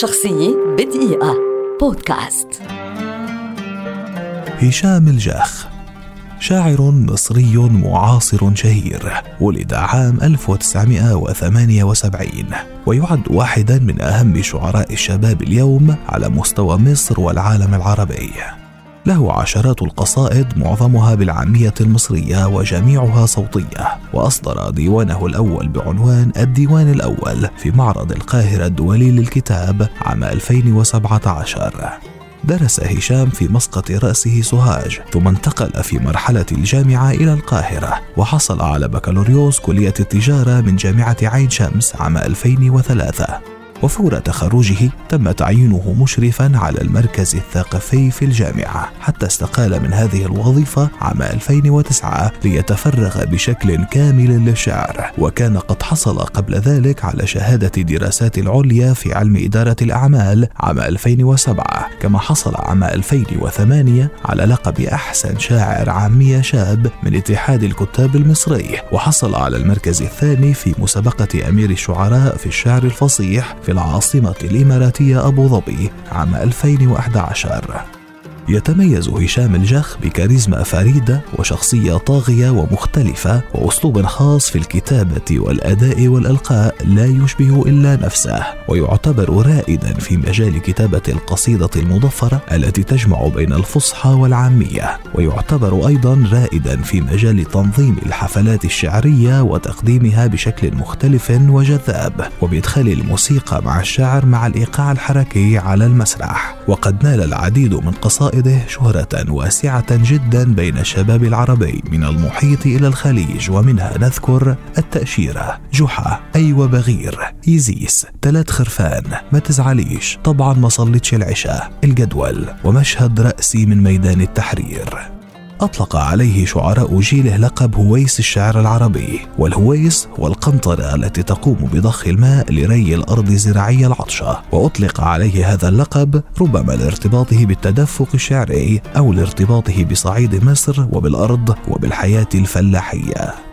شخصية بدقيقة. بودكاست. هشام الجاخ شاعر مصري معاصر شهير ولد عام 1978 ويعد واحدا من أهم شعراء الشباب اليوم على مستوى مصر والعالم العربي. له عشرات القصائد معظمها بالعامية المصرية وجميعها صوتية. وأصدر ديوانه الأول بعنوان الديوان الأول في معرض القاهرة الدولي للكتاب عام 2017 درس هشام في مسقط رأسه سوهاج ثم انتقل في مرحلة الجامعة إلى القاهرة وحصل على بكالوريوس كلية التجارة من جامعة عين شمس عام 2003 وفور تخرجه تم تعيينه مشرفا على المركز الثقافي في الجامعة حتى استقال من هذه الوظيفة عام 2009 ليتفرغ بشكل كامل للشعر. وكان قد حصل قبل ذلك على شهادة الدراسات العليا في علم إدارة الأعمال عام 2007 كما حصل عام 2008 على لقب أحسن شاعر عامية شاب من اتحاد الكتاب المصري. وحصل على المركز الثاني في مسابقة أمير الشعراء في الشعر الفصيح في العاصمة الإماراتية أبو ظبي عام 2011 يتميز هشام الجخ بكاريزما فريدة وشخصية طاغية ومختلفة وأسلوب خاص في الكتابة والأداء والإلقاء لا يشبه إلا نفسه ويعتبر رائدا في مجال كتابة القصيدة المضفرة التي تجمع بين الفصحى والعامية ويعتبر أيضا رائدا في مجال تنظيم الحفلات الشعرية وتقديمها بشكل مختلف وجذاب وبإدخال الموسيقى مع الشعر مع الإيقاع الحركي على المسرح وقد نال العديد من قصائد قصائده شهرة واسعة جدا بين الشباب العربي من المحيط إلى الخليج ومنها نذكر التأشيرة جحا أيوة بغير إيزيس تلات خرفان ما تزعليش طبعا ما صليتش العشاء الجدول ومشهد رأسي من ميدان التحرير. أطلق عليه شعراء جيله لقب هويس الشعر العربي والهويس هو القنطرة التي تقوم بضخ الماء لري الأرض الزراعية العطشة وأطلق عليه هذا اللقب ربما لارتباطه بالتدفق الشعري أو لارتباطه بصعيد مصر وبالأرض وبالحياة الفلاحية.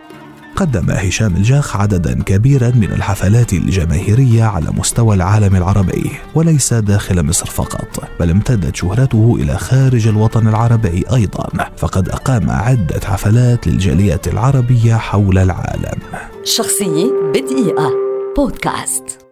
قدم هشام الجاخ عددا كبيرا من الحفلات الجماهيرية على مستوى العالم العربي وليس داخل مصر فقط بل امتدت شهرته إلى خارج الوطن العربي أيضا فقد أقام عدة حفلات للجالية العربية حول العالم. شخصية بدقيقة. بودكاست.